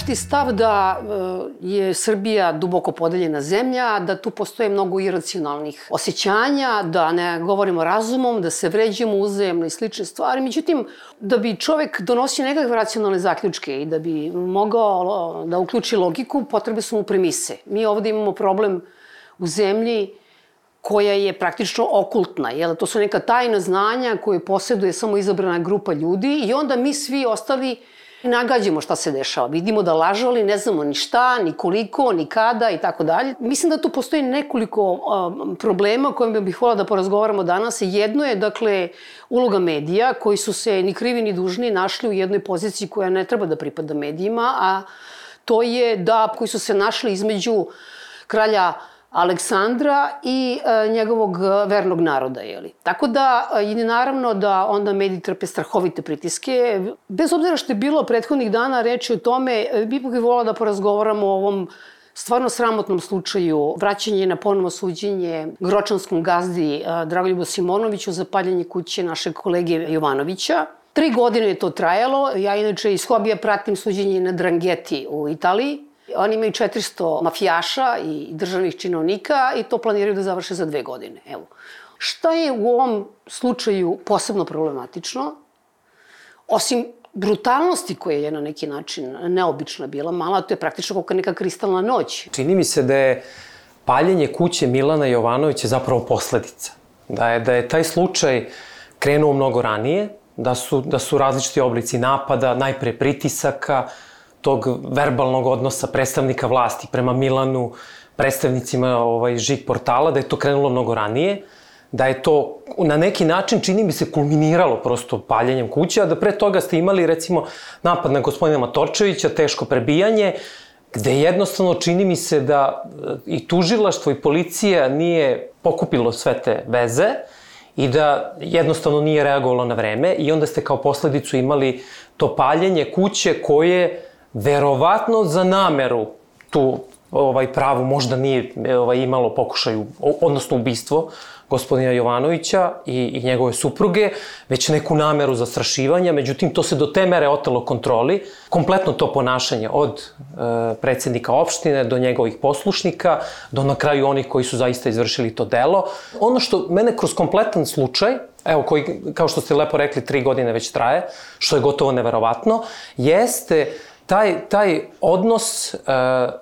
opšti stav da e, je Srbija duboko podeljena zemlja, da tu postoje mnogo iracionalnih osjećanja, da ne govorimo razumom, da se vređemo uzajemno i slične stvari. Međutim, da bi čovek donosio nekakve racionalne zaključke i da bi mogao da uključi logiku, potrebe su mu premise. Mi ovde imamo problem u zemlji koja je praktično okultna, jel? To su neka tajna znanja koje poseduje samo izabrana grupa ljudi i onda mi svi ostali nagađamo šta se dešava. Vidimo da lažu, ne znamo ni šta, ni koliko, ni kada i tako dalje. Mislim da tu postoji nekoliko um, problema o kojima bih volila da porazgovaramo danas. Jedno je, dakle, uloga medija koji su se ni krivi ni dužni našli u jednoj poziciji koja ne treba da pripada medijima, a to je da koji su se našli između kralja Aleksandra i e, njegovog vernog naroda. Jeli. Tako da je naravno da onda mediji trpe strahovite pritiske. Bez obzira što je bilo prethodnih dana reči o tome, e, bih volila da porazgovaramo o ovom stvarno sramotnom slučaju vraćanje na ponovno suđenje gročanskom gazdi e, Dragoljubu Simonoviću za paljanje kuće našeg kolege Jovanovića. Tri godine je to trajalo. Ja inače iz hobija pratim suđenje na Drangeti u Italiji Oni imaju 400 mafijaša i državnih činovnika i to planiraju da završe za dve godine. Evo. Šta je u ovom slučaju posebno problematično? Osim brutalnosti koja je na neki način neobična bila mala, to je praktično kao neka kristalna noć. Čini mi se da je paljenje kuće Milana Jovanovića zapravo posledica. Da je, da je taj slučaj krenuo mnogo ranije, da su, da su različiti oblici napada, najpre pritisaka, tog verbalnog odnosa predstavnika vlasti prema Milanu, predstavnicima ovaj, žig portala, da je to krenulo mnogo ranije, da je to na neki način, čini mi se, kulminiralo prosto paljenjem kuće, a da pre toga ste imali, recimo, napad na gospodina Matorčevića, teško prebijanje, gde jednostavno čini mi se da e, i tužilaštvo i policija nije pokupilo sve te veze i da jednostavno nije reagovalo na vreme i onda ste kao posledicu imali to paljenje kuće koje verovatno za nameru tu ovaj pravu možda nije ovaj imalo pokušaju odnosno ubistvo gospodina Jovanovića i, i njegove supruge, već neku nameru zastrašivanja, međutim to se do te mere otelo kontroli, kompletno to ponašanje od e, predsednika opštine do njegovih poslušnika, do na kraju onih koji su zaista izvršili to delo. Ono što mene kroz kompletan slučaj, evo koji, kao što ste lepo rekli, tri godine već traje, što je gotovo neverovatno, jeste taj, taj odnos uh,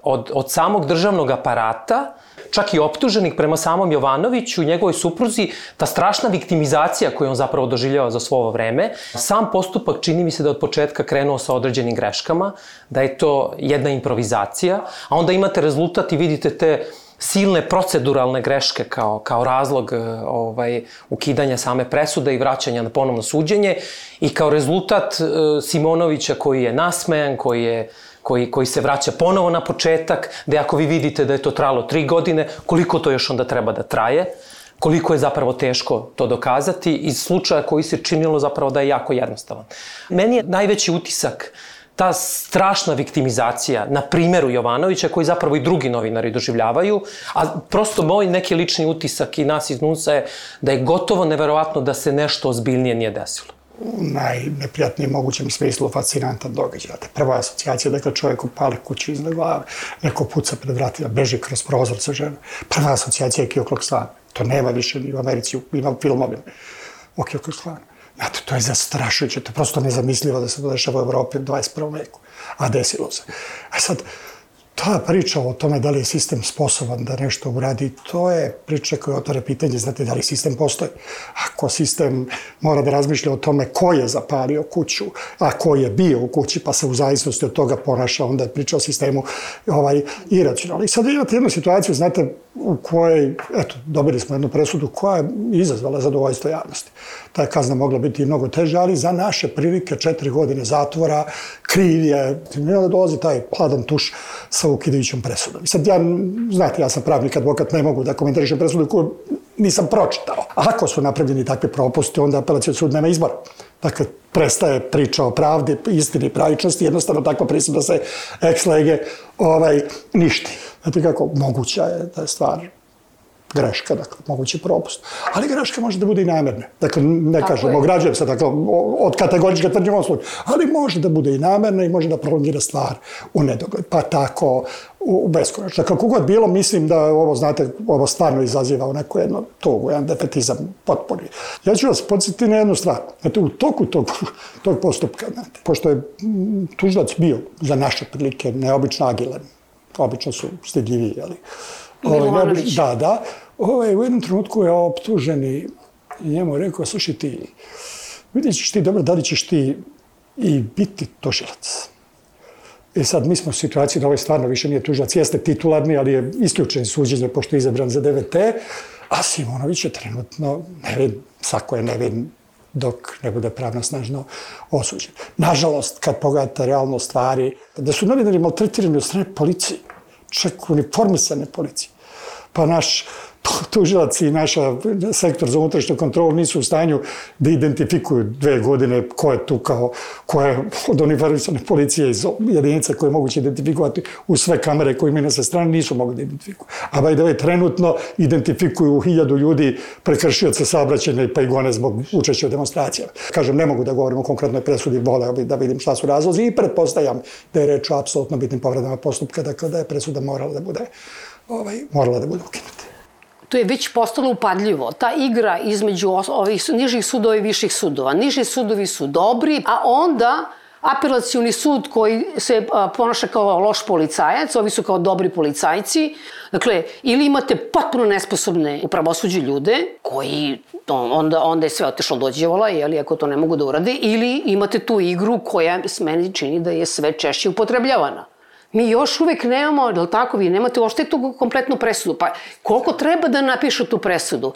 od, od samog državnog aparata, čak i optuženik prema samom Jovanoviću njegovoj supruzi, ta strašna viktimizacija koju on zapravo doživljava za svovo vreme, sam postupak čini mi se da od početka krenuo sa određenim greškama, da je to jedna improvizacija, a onda imate rezultat i vidite te silne proceduralne greške kao, kao razlog e, ovaj, ukidanja same presude i vraćanja na ponovno suđenje. I kao rezultat e, Simonovića koji je nasmejan, koji je koji, koji se vraća ponovo na početak, da ako vi vidite da je to tralo tri godine, koliko to još onda treba da traje, koliko je zapravo teško to dokazati? Iz slučaja koji se činilo zapravo da je jako jednostavan. Meni je najveći utisak uh, ta strašna viktimizacija na primeru Jovanovića, koji zapravo i drugi novinari doživljavaju, a prosto moj neki lični utisak i nas iz NUNSA je da je gotovo neverovatno da se nešto ozbiljnije nije desilo u najneprijatnijem mogućem smislu fascinantan događaj. Dakle, prva asocijacija, dakle, čovjek upali kuću iznad glave, neko puca pred vratima, beži kroz prozor sa ženom. Prva asocijacija je Kioklok To nema više ni u Americi, ima filmovima o Kioklok Znate, to je zastrašujuće, to je prosto nezamislivo da se to dešava u Evropi u 21. veku. A desilo se. A sad, ta priča o tome da li je sistem sposoban da nešto uradi, to je priča koja otvara pitanje, znate, da li sistem postoji. Ako sistem mora da razmišlja o tome ko je zapalio kuću, a ko je bio u kući, pa se u zavisnosti od toga ponaša, onda je priča o sistemu ovaj, iracionalno. I sad imate jednu situaciju, znate, u kojoj, eto, dobili smo jednu presudu koja je izazvala zadovoljstvo javnosti. Ta je kazna mogla biti mnogo teža, ali za naše prilike četiri godine zatvora, kriv je, onda dolazi taj hladan tuš sa ukidajućom presudom. I sad ja, znate, ja sam pravnik advokat, ne mogu da komentarišem presudu koju nisam pročitao. Ako su napravljeni takve propuste, onda apelacijon sud nema izbora. Dakle, prestaje priča o pravdi, istini i pravičnosti, jednostavno takva presuda se ex lege ovaj, ništi. Znate kako, moguća je ta stvar greška, dakle, mogući propust. Ali greška može da bude i namerna. Dakle, ne Tako kažem, ograđujem se, dakle, od kategorička tvrđe ovom slučaju. Ali može da bude i namerna i može da prolongira stvar u nedogled. Pa tako, u beskonačno. Kako god bilo, mislim da ovo, znate, ovo stvarno izaziva u neku jednu tugu, jedan defetizam potpuni. Ja ću vas podsjetiti na jednu stvar. Znate, u toku tog, tog postupka, znate, pošto je tužilac bio za naše prilike neobično agilan, obično su stidljiviji, ali Ovaj, da, da. Ovaj, u jednom trenutku je optuženi i njemu rekao, slušaj ti, vidjet ćeš ti dobro, da li ćeš ti i biti tužilac. E sad, mi smo u situaciji da ovaj stvarno više nije tužilac, jeste titularni, ali je isključen suđenje pošto je izabran za DVT, a Simonović je trenutno nevin, sako je nevin dok ne bude pravno snažno osuđen. Nažalost, kad pogledate realno stvari, da su novinari maltretirani od strane policije, čak uniformisane policije. Pa naš tužilac i naša sektor za unutrašnju kontrolu nisu u stanju da identifikuju dve godine ko je tu kao, ko je od uniformisane policije iz jedinica koje je moguće identifikovati u sve kamere koje imaju na sve strane, nisu mogli da identifikuju. A by the way, trenutno identifikuju hiljadu ljudi prekršioca saobraćene pa i gone zbog učešća u demonstracijama. Kažem, ne mogu da govorim o konkretnoj presudi, voleo bih da vidim šta su razlozi i pretpostavljam da je reč o apsolutno bitnim povredama postupka, dakle da je presuda morala da bude ovaj, morala da bude ukinuta to je već postalo upadljivo. Ta igra između ovih nižih sudova i viših sudova. Niži sudovi su dobri, a onda apelacioni sud koji se ponaša kao loš policajac, ovi su kao dobri policajci. Dakle, ili imate potpuno nesposobne u pravosuđu ljude koji onda, onda je sve otešlo dođevola, jeli, ako to ne mogu da urade, ili imate tu igru koja meni čini da je sve češće upotrebljavana. Mi još uvek nemamo, je li tako, vi nemate uopšte tu kompletnu presudu. Pa koliko treba da napišu tu presudu?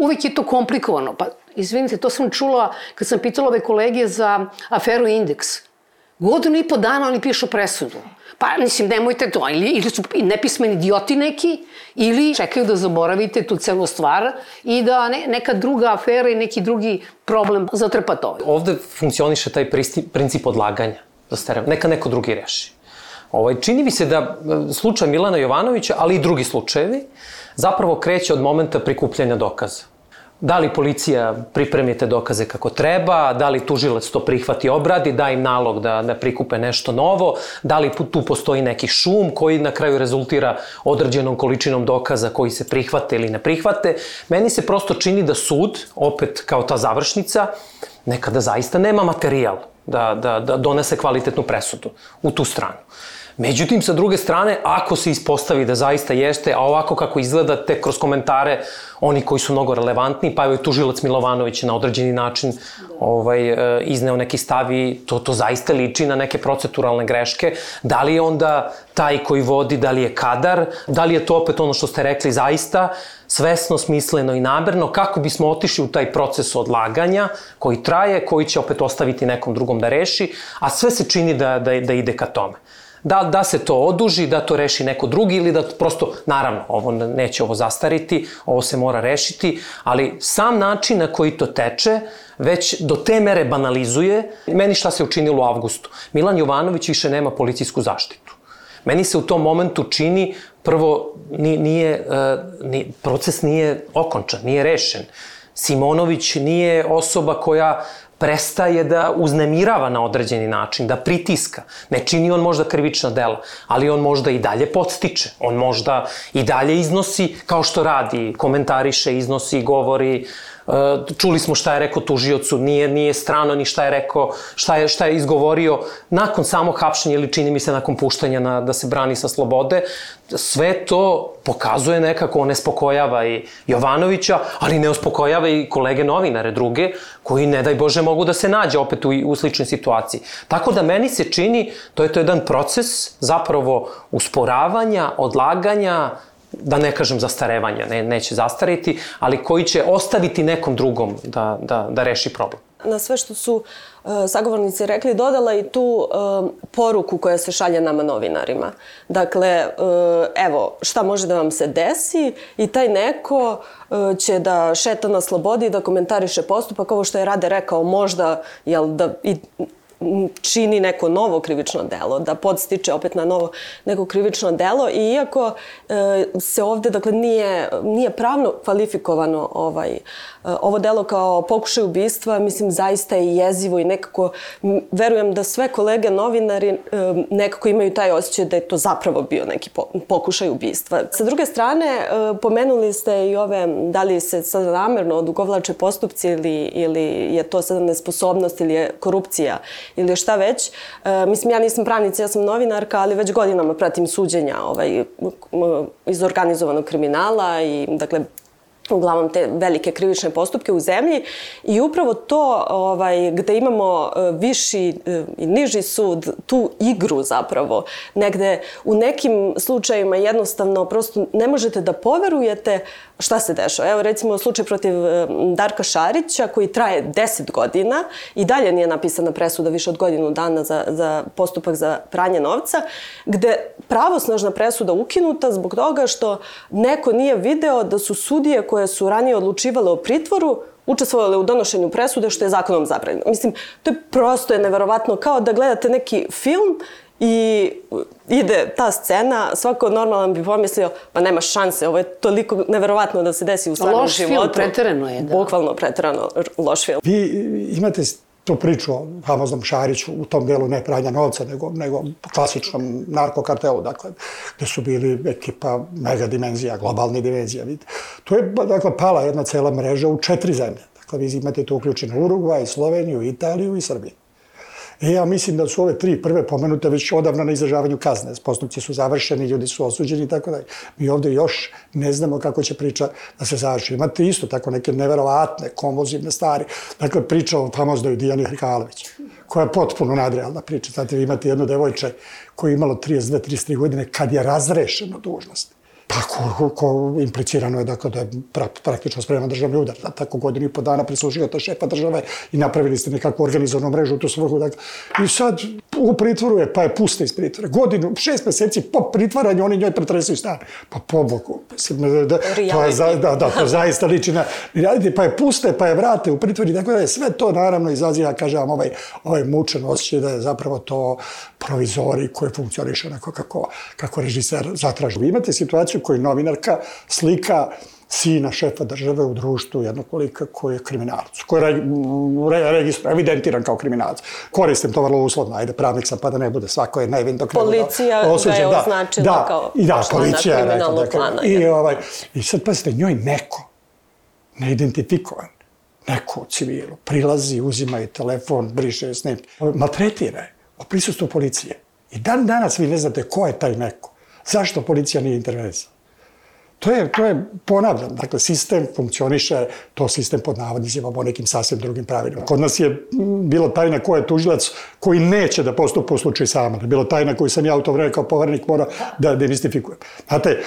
Uvek je to komplikovano. Pa, izvinite, to sam čula kad sam pitala ove kolege za aferu Indeks. Godinu i po dana oni pišu presudu. Pa, mislim, nemojte to. Ili, ili su nepismeni idioti neki, ili čekaju da zaboravite tu celu stvar i da ne, neka druga afera i neki drugi problem zatrpa to. Ovde funkcioniše taj princip odlaganja. Neka neko drugi reši. Ovaj, čini mi se da e, slučaj Milana Jovanovića, ali i drugi slučajevi, zapravo kreće od momenta prikupljanja dokaza. Da li policija pripremi te dokaze kako treba, da li tužilac to prihvati obradi, da im nalog da, da prikupe nešto novo, da li tu postoji neki šum koji na kraju rezultira određenom količinom dokaza koji se prihvate ili ne prihvate. Meni se prosto čini da sud, opet kao ta završnica, nekada zaista nema materijal da, da, da donese kvalitetnu presudu u tu stranu. Međutim, sa druge strane, ako se ispostavi da zaista jeste, a ovako kako izgleda, te kroz komentare, oni koji su mnogo relevantni, pa je tužilac Milovanović na određeni način ovaj, e, izneo neki stavi, to, to zaista liči na neke proceduralne greške. Da li je onda taj koji vodi, da li je kadar, da li je to opet ono što ste rekli zaista, svesno, smisleno i namerno, kako bismo otišli u taj proces odlaganja koji traje, koji će opet ostaviti nekom drugom da reši, a sve se čini da, da, da ide ka tome da, da se to oduži, da to reši neko drugi ili da prosto, naravno, ovo neće ovo zastariti, ovo se mora rešiti, ali sam način na koji to teče već do te mere banalizuje. Meni šta se učinilo u avgustu? Milan Jovanović više nema policijsku zaštitu. Meni se u tom momentu čini, prvo, nije, nije, proces nije okončan, nije rešen. Simonović nije osoba koja prestaje da uznemirava na određeni način, da pritiska. Ne čini on možda krivična dela, ali on možda i dalje podstiče. On možda i dalje iznosi, kao što radi, komentariše, iznosi, govori, Eh, čuli smo šta je rekao tužiocu, nije, nije strano ni šta je rekao, šta je, šta je izgovorio nakon samog hapšenja ili čini mi se nakon puštanja na, da se brani sa slobode. Sve to pokazuje nekako, ne spokojava i Jovanovića, ali ne uspokojava i kolege novinare druge, koji ne daj Bože mogu da se nađe opet u, u sličnoj situaciji. Tako da meni se čini, to je to jedan proces zapravo usporavanja, odlaganja, da ne kažem zastarevanja, ne, neće zastariti, ali koji će ostaviti nekom drugom da, da, da reši problem. Na sve što su uh, sagovornici rekli, dodala i tu uh, poruku koja se šalje nama novinarima. Dakle, uh, evo, šta može da vam se desi i taj neko uh, će da šeta na slobodi i da komentariše postupak, ovo što je Rade rekao, možda, jel, da i čini neko novo krivično delo, da podstiče opet na novo neko krivično delo i iako e, se ovde dakle nije nije pravno kvalifikovano ovaj e, ovo delo kao pokušaj ubistva, mislim zaista je jezivo i nekako verujem da sve kolege novinari e, nekako imaju taj osjećaj da je to zapravo bio neki pokušaj ubistva. Sa druge strane, e, pomenuli ste i ove, da li se sad namerno odugovlače postupci ili, ili je to sad nesposobnost ili je korupcija ili šta već. E, mislim, ja nisam pravnica, ja sam novinarka, ali već godinama pratim suđenja ovaj, iz organizovanog kriminala i, dakle, uglavnom te velike krivične postupke u zemlji i upravo to ovaj, gde imamo e, viši e, i niži sud, tu igru zapravo, negde u nekim slučajima jednostavno prosto ne možete da poverujete šta se dešava. Evo recimo slučaj protiv e, Darka Šarića koji traje 10 godina i dalje nije napisana presuda više od godinu dana za, za postupak za pranje novca, gde pravosnažna presuda ukinuta zbog toga što neko nije video da su sudije koje su ranije odlučivale o pritvoru učestvovali u donošenju presude što je zakonom zabranjeno. Mislim, to je prosto je neverovatno kao da gledate neki film I ide ta scena, svako normalan bi pomislio, pa nema šanse, ovo je toliko neverovatno da se desi u stvarnom loš životu. Loš film, preterano je, da. Bukvalno preterano loš film. Vi imate tu priču o famoznom Šariću u tom delu ne pranja novca, nego, nego klasičnom narkokartelu, dakle, gde su bili ekipa mega dimenzija, globalni dimenzija. Vidite. Tu je, dakle, pala jedna cela mreža u četiri zemlje. Dakle, vi imate tu uključeno Urugvaj, Sloveniju, Italiju i Srbiju. E, ja mislim da su ove tri prve pomenute već odavno na izražavanju kazne. Postupci su završeni, ljudi su osuđeni i tako dalje. Mi ovde još ne znamo kako će priča da se završi. Imate isto tako neke neverovatne, komozivne stvari. Dakle, priča o famoznoj Dijani Hrkalović, koja je potpuno nadrealna priča. Znate, vi imate jedno devojče koje je imalo 32-33 godine kad je razrešeno dužnost Pa ko, implicirano je dakle, da je pra, praktično spreman državni udar. Da, tako godinu i po dana prislužio to šefa države i napravili ste nekakvu organizovanu mrežu u tu svrhu. Dakle, I sad u pritvoru je, pa je puste iz pritvora. Godinu, šest meseci po pritvaranju oni njoj pretresuju stan. Pa po Bogu. Mislim, da, da, to je, za, da, da, to zaista liči na reality, pa je puste, pa je vrate u pritvori. Dakle, da je sve to naravno izaziva, kažem vam, ovaj, ovaj mučan osjećaj da je zapravo to provizori koji funkcioniše onako kako, kako režiser zatraži. Vi imate situaciju koju novinarka slika sina šefa države u društvu jednog kolika koji je kriminalac, koji je re, registro, evidentiran kao kriminalac. Koristim to vrlo uslovno, ajde, pravnik sam pa da ne bude, svako je nevin dok Policija da, osuđen, ga je da, označila da, kao i da, policija kriminalnog rekla, plana. I, ovaj, I sad, pazite, njoj neko, neidentifikovan, neko u civilu, prilazi, uzima i telefon, briše snimke, maltretira je o prisustvu policije. I dan danas vi ne znate ko je taj neko. Zašto policija nije intervenisala? To je, to je, ponavljam, dakle, sistem funkcioniše, to sistem pod navodnicima po nekim sasvim drugim pravilima. Kod nas je bilo tajna ko je tužilac koji neće da postupa u slučaju sama. Bilo tajna koju sam ja u to vreme kao povernik mora da demistifikujem. Znate,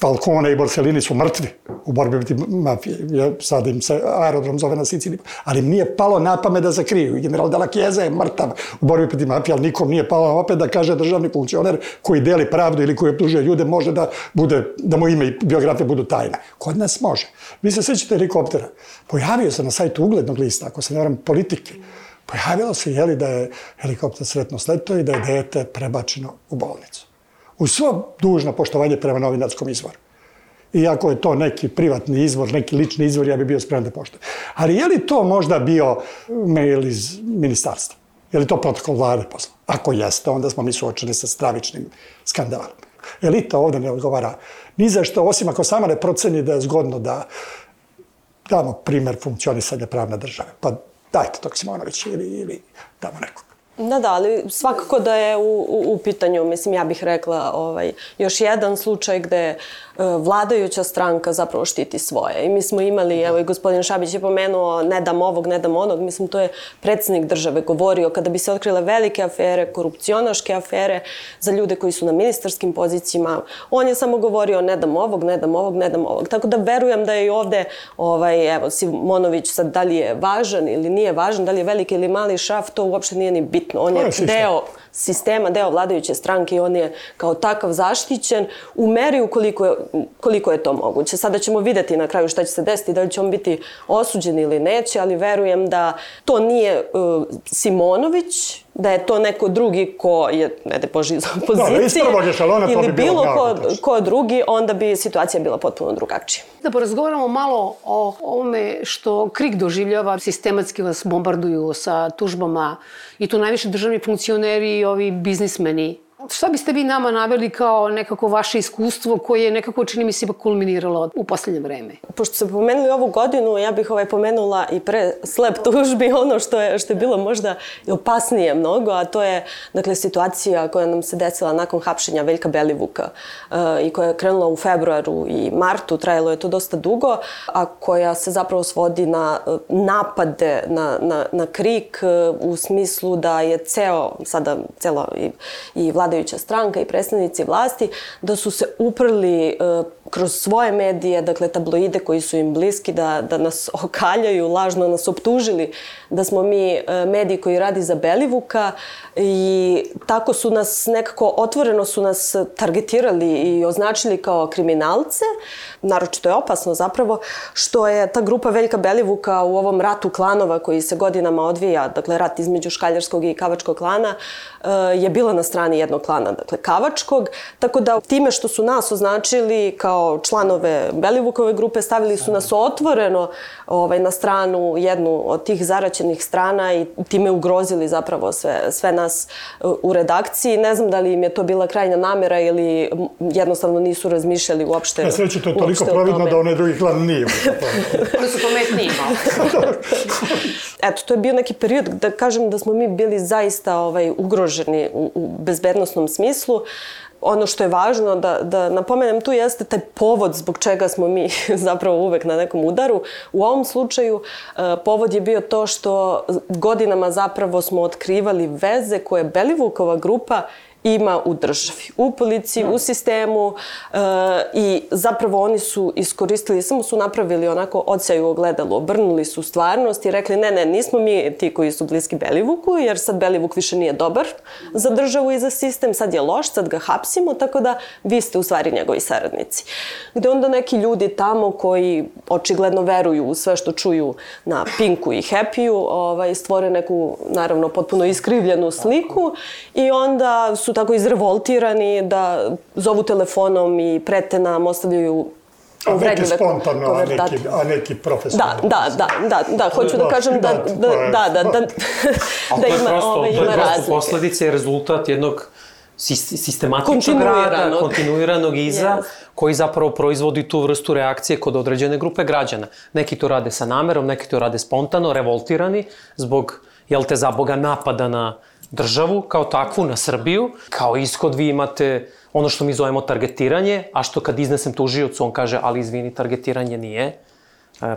Falcone i Borsellini su mrtvi u borbi protiv mafije. Ja, sad im se aerodrom zove na Siciliji. Ali nije palo na pamet da zakriju. General Della Chiesa je mrtav u borbi protiv mafije, ali nikom nije palo opet da kaže državni funkcioner koji deli pravdu ili koji optužuje ljude može da bude, da mu ime i biografije budu tajne. Kod nas može. Vi se sećate helikoptera. Pojavio se na sajtu uglednog lista, ako se ne varam, politike. Pojavilo se, jeli, da je helikopter sretno sletao i da je dete prebačeno u bolnicu. U svo dužno poštovanje prema novinarskom izvoru. Iako je to neki privatni izvor, neki lični izvor, ja bi bio spreman da poštujem. Ali je li to možda bio mail iz ministarstva? Je li to protokol vlade posla? Ako jeste, onda smo mi suočeni sa stravičnim skandalom. Elita ovde ne odgovara ni za što, osim ako sama ne proceni da je zgodno da damo primer funkcionisanja pravne države. Pa dajte tog Simonović ili, ili damo nekog. Da, da, ali svakako da je u, u, u pitanju, mislim, ja bih rekla, ovaj, još jedan slučaj gde E, vladajuća stranka zapravo štiti svoje. I mi smo imali, evo i gospodin Šabić je pomenuo ne dam ovog, ne dam onog, mislim to je predsednik države govorio kada bi se otkrile velike afere, korupcionaške afere za ljude koji su na ministarskim pozicijama, on je samo govorio ne dam ovog, ne dam ovog, ne dam ovog. Tako da verujem da je i ovde, ovaj, evo, Simonović sad da li je važan ili nije važan, da li je veliki ili mali šaf, to uopšte nije ni bitno. On je deo sistema, deo vladajuće stranke i on je kao takav zaštićen u meri ukoliko je, koliko je to moguće. Sada ćemo videti na kraju šta će se desiti, da li će on biti osuđen ili neće, ali verujem da to nije uh, Simonović, da je to neko drugi ko je, ne da Boži iz opozicije, da, ili bi bilo ko, ko drugi, onda bi situacija bila potpuno drugačija. Da porazgovaramo malo o ovome što KRIK doživljava, sistematski vas bombarduju sa tužbama i tu najviše državni funkcioneri i ovi biznismeni Šta biste vi nama naveli kao nekako vaše iskustvo koje je nekako, čini mi se, ipak kulminiralo u poslednje vreme? Pošto ste pomenuli ovu godinu, ja bih ovaj pomenula i pre slep tužbi ono što je, što je bilo možda opasnije mnogo, a to je dakle, situacija koja nam se desila nakon hapšenja Veljka Belivuka uh, i koja je krenula u februaru i martu, trajalo je to dosta dugo, a koja se zapravo svodi na uh, napade na, na, na krik uh, u smislu da je ceo, sada cela i, i vlada vladajuća stranka i predstavnici vlasti, da su se uprli uh, kroz svoje medije, dakle tabloide koji su im bliski, da, da nas okaljaju, lažno nas optužili da smo mi uh, mediji koji radi za Belivuka i tako su nas nekako otvoreno su nas targetirali i označili kao kriminalce. Naročito je opasno zapravo što je ta grupa Veljka Belivuka u ovom ratu klanova koji se godinama odvija, dakle rat između Škaljarskog i Kavačkog klana, uh, je bila na strani jednog klana, dakle Kavačkog, tako da time što su nas označili kao članove Belivukove grupe, stavili su nas otvoreno ovaj, na stranu jednu od tih zaraćenih strana i time ugrozili zapravo sve, sve nas uh, u redakciji. Ne znam da li im je to bila krajnja namera ili jednostavno nisu razmišljali uopšte. Na sreću to je toliko providno da onaj drugi klan nije. Oni su pametniji malo. Eto, to je bio neki period da kažem da smo mi bili zaista ovaj, ugroženi u, u bezbednostnom smislu. Ono što je važno da, da napomenem tu jeste taj povod zbog čega smo mi zapravo uvek na nekom udaru. U ovom slučaju e, povod je bio to što godinama zapravo smo otkrivali veze koje Belivukova grupa ima u državi, u policiji, u sistemu e, i zapravo oni su iskoristili, samo su napravili onako odsjaju ogledalo, obrnuli su stvarnost i rekli ne, ne, nismo mi ti koji su bliski Belivuku, jer sad Belivuk više nije dobar za državu i za sistem, sad je loš, sad ga hapsimo, tako da vi ste u stvari njegovi saradnici. Gde onda neki ljudi tamo koji očigledno veruju u sve što čuju na Pinku i Happy-u, ovaj, stvore neku, naravno, potpuno iskrivljenu sliku i onda su tako izrevoltirani da zovu telefonom i prete nam, ostavljaju A neki spontano, a neki, a neki profesionalno. Da, da, da, da, da, hoću da, da kažem da, da, da, da, da, da ima, prosto, ove, ima razlike. To je prosto posledica i rezultat jednog sistematičnog rada, kontinuiranog iza, yes. koji zapravo proizvodi tu vrstu reakcije kod određene grupe građana. Neki to rade sa namerom, neki to rade spontano, revoltirani, zbog, jel te, za Boga napada na državu kao takvu, na Srbiju. Kao ishod vi imate ono što mi zovemo targetiranje, a što kad iznesem tužiocu, on kaže, ali izvini, targetiranje nije e,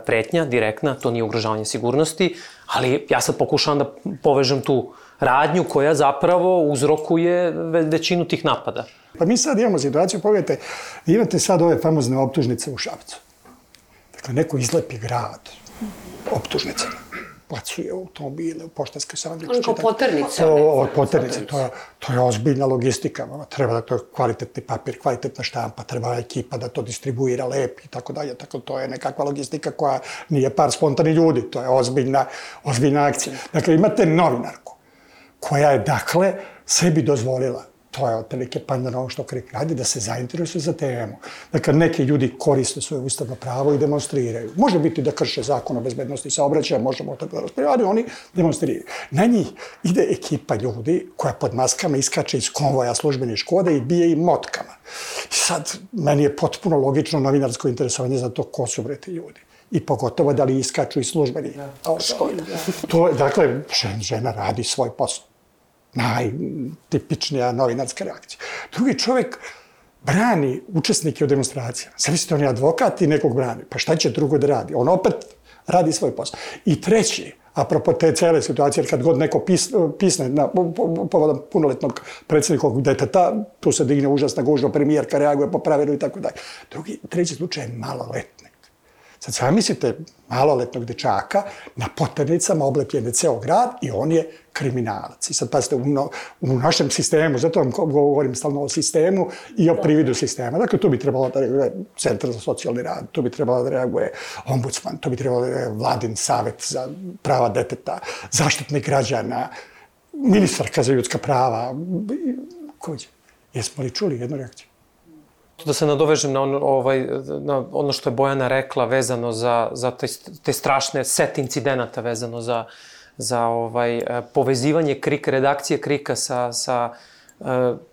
pretnja, direktna, to nije ugrožavanje sigurnosti, ali ja sad pokušavam da povežem tu radnju koja zapravo uzrokuje većinu tih napada. Pa mi sad imamo situaciju, pogledajte, imate sad ove famozne optužnice u Šapcu. Dakle, neko izlepi grad optužnicama plaćuje automobile, poštanske sanduče. Ono kao poternice. O, poternice, to je, to je ozbiljna logistika. Treba da to je kvalitetni papir, kvalitetna štampa, treba ekipa da to distribuira lepi i tako dalje. Tako to je nekakva logistika koja nije par spontani ljudi, to je ozbiljna, ozbiljna akcija. Dakle, imate novinarku koja je, dakle, sebi dozvolila to je otprilike pandana ovo što Krik radi, da se zainteresuju za temu. Dakle, neki ljudi koriste svoje ustavno pravo i demonstriraju. Može biti da krše zakon o bezbednosti saobraćaja, možemo tako da raspravljaju, ali oni demonstriraju. Na njih ide ekipa ljudi koja pod maskama iskače iz konvoja službene škode i bije im motkama. I sad, meni je potpuno logično novinarsko interesovanje za to ko su bre ti ljudi i pogotovo da li iskaču iz službeni da, škoda. To, dakle, žena radi svoj posao najtipičnija novinarska reakcija. Drugi čovek brani učesnike u demonstracijama. Zamislite, on je advokat i nekog brani. Pa šta će drugo da radi? On opet radi svoj posao. I treći, apropo te cele situacije, kad god neko pis, pisne na, povodom punoletnog predsjednikovog deteta, tu se digne užasna gužva, premijerka reaguje po pravilu i tako dalje. Drugi, treći slučaj je maloletnik. Sad sve mislite maloletnog dečaka na poternicama oblepljene ceo grad i on je kriminalac. I sad pazite, u, no, u našem sistemu, zato vam govorim stalno o sistemu i o prividu sistema. Dakle, tu bi trebalo da reaguje Centar za socijalni rad, tu bi trebalo da reaguje ombudsman, tu bi trebalo da reaguje vladin savet za prava deteta, zaštitnik građana, ministarka za ljudska prava. Kođe, jesmo li čuli jednu reakciju? Da se nadovežem na ono, ovaj, na ono što je Bojana rekla vezano za, za te, te strašne set incidenata vezano za, za ovaj, e, povezivanje Krika, redakcije Krika sa, sa e,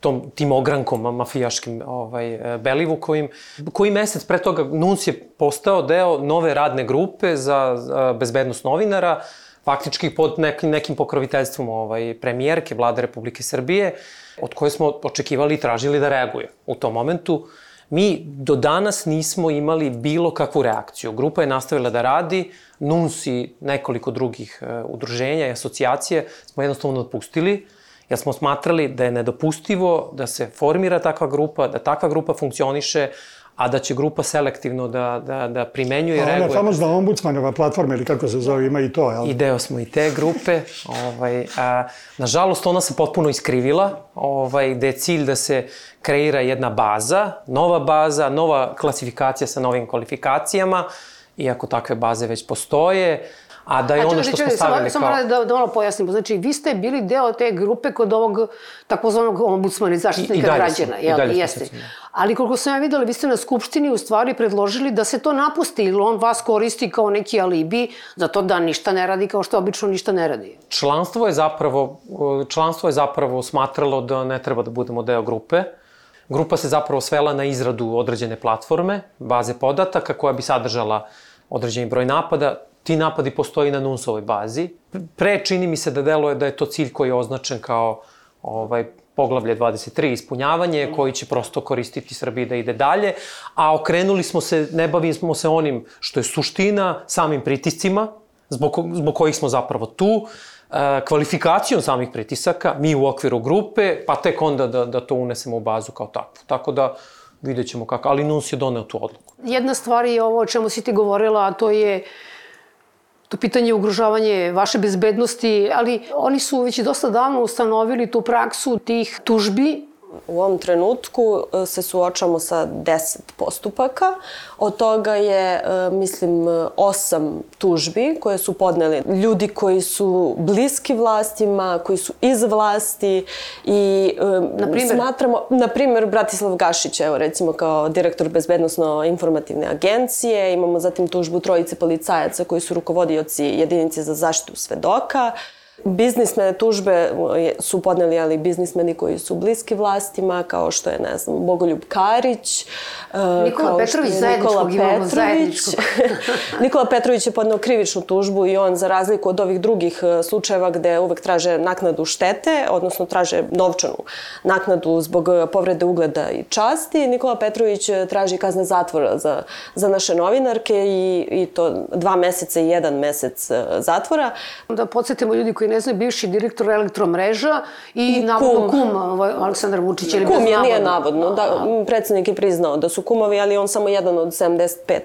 tom, tim ogrankom mafijaškim ovaj, e, Belivukovim. Koji mesec pre toga Nuns je postao deo nove radne grupe za bezbednost novinara, faktički pod nekim, nekim pokroviteljstvom ovaj, premijerke vlade Republike Srbije, od koje smo očekivali i tražili da reaguje u tom momentu. Mi do danas nismo imali bilo kakvu reakciju. Grupa je nastavila da radi, NUNS i nekoliko drugih uh, udruženja i asocijacije smo jednostavno odpustili, jer smo smatrali da je nedopustivo da se formira takva grupa, da takva grupa funkcioniše, a da će grupa selektivno da, da, da primenjuje i reaguje. Ona famozna ombudsmanova platforma ili kako se zove, ima i to, jel? I deo smo i te grupe. Ovaj, a, nažalost, ona se potpuno iskrivila, ovaj, gde je cilj da se kreira jedna baza, nova baza, nova klasifikacija sa novim kvalifikacijama, iako takve baze već postoje, A da je ono što smo stavili samo, kao... Samo da, da malo pojasnimo. Znači, vi ste bili deo te grupe kod ovog takozvanog ombudsmana i zaštitnika i građana. Sam, jel? I jeste. Da. Ali koliko sam ja videla, vi ste na Skupštini u stvari predložili da se to napusti ili on vas koristi kao neki alibi za to da ništa ne radi kao što obično ništa ne radi. Članstvo je zapravo, članstvo je zapravo smatralo da ne treba da budemo deo grupe. Grupa se zapravo svela na izradu određene platforme, baze podataka koja bi sadržala određeni broj napada ti napadi postoji na NUNS-ovoj bazi. Pre čini mi se da deluje da je to cilj koji je označen kao ovaj, poglavlje 23, ispunjavanje, koji će prosto koristiti Srbiji da ide dalje, a okrenuli smo se, ne bavimo se onim što je suština, samim pritiscima, zbog, zbog kojih smo zapravo tu, e, kvalifikacijom samih pritisaka, mi u okviru grupe, pa tek onda da, da to unesemo u bazu kao takvu. Tako da, vidjet ćemo kako, ali NUNS je doneo tu odluku. Jedna stvar je ovo o čemu si ti govorila, a to je to pitanje ugrožavanje vaše bezbednosti, ali oni su već dosta davno ustanovili tu praksu tih tužbi U ovom trenutku e, se suočamo sa 10 postupaka. Od toga je, e, mislim, osam tužbi koje su podneli ljudi koji su bliski vlastima, koji su iz vlasti i e, naprimer? smatramo, na primjer, Bratislav Gašić, evo recimo kao direktor bezbednostno-informativne agencije, imamo zatim tužbu trojice policajaca koji su rukovodioci jedinice za zaštitu svedoka, Biznismene tužbe su podneli ali biznismeni koji su bliski vlastima, kao što je, ne znam, Bogoljub Karić, e, Nikola kao Petrović, Nikola Petrović. Nikola Petrović je podneo krivičnu tužbu i on, za razliku od ovih drugih e, slučajeva gde uvek traže naknadu štete, odnosno traže novčanu naknadu zbog povrede ugleda i časti, Nikola Petrović traži kazne zatvora za, za naše novinarke i, i to dva meseca i jedan mesec e, zatvora. Da podsjetimo ljudi koji ne znaju, bivši direktor elektromreža i, I navodno kum, kum ovaj, Aleksandar Vučić. Ili kum je, nije navodno. Da, predsednik je priznao da su kumovi, ali on samo jedan od 75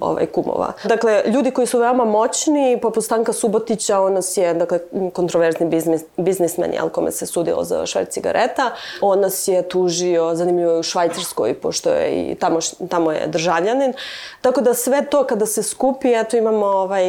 ovaj, kumova. Dakle, ljudi koji su veoma moćni, poput Stanka Subotića, on nas je, dakle, kontroverzni biznis, biznismen, jel, kome se sudilo za šverc cigareta. On nas je tužio, zanimljivo je u Švajcarskoj, pošto je i tamo, tamo je državljanin. Tako da sve to kada se skupi, eto imamo ovaj,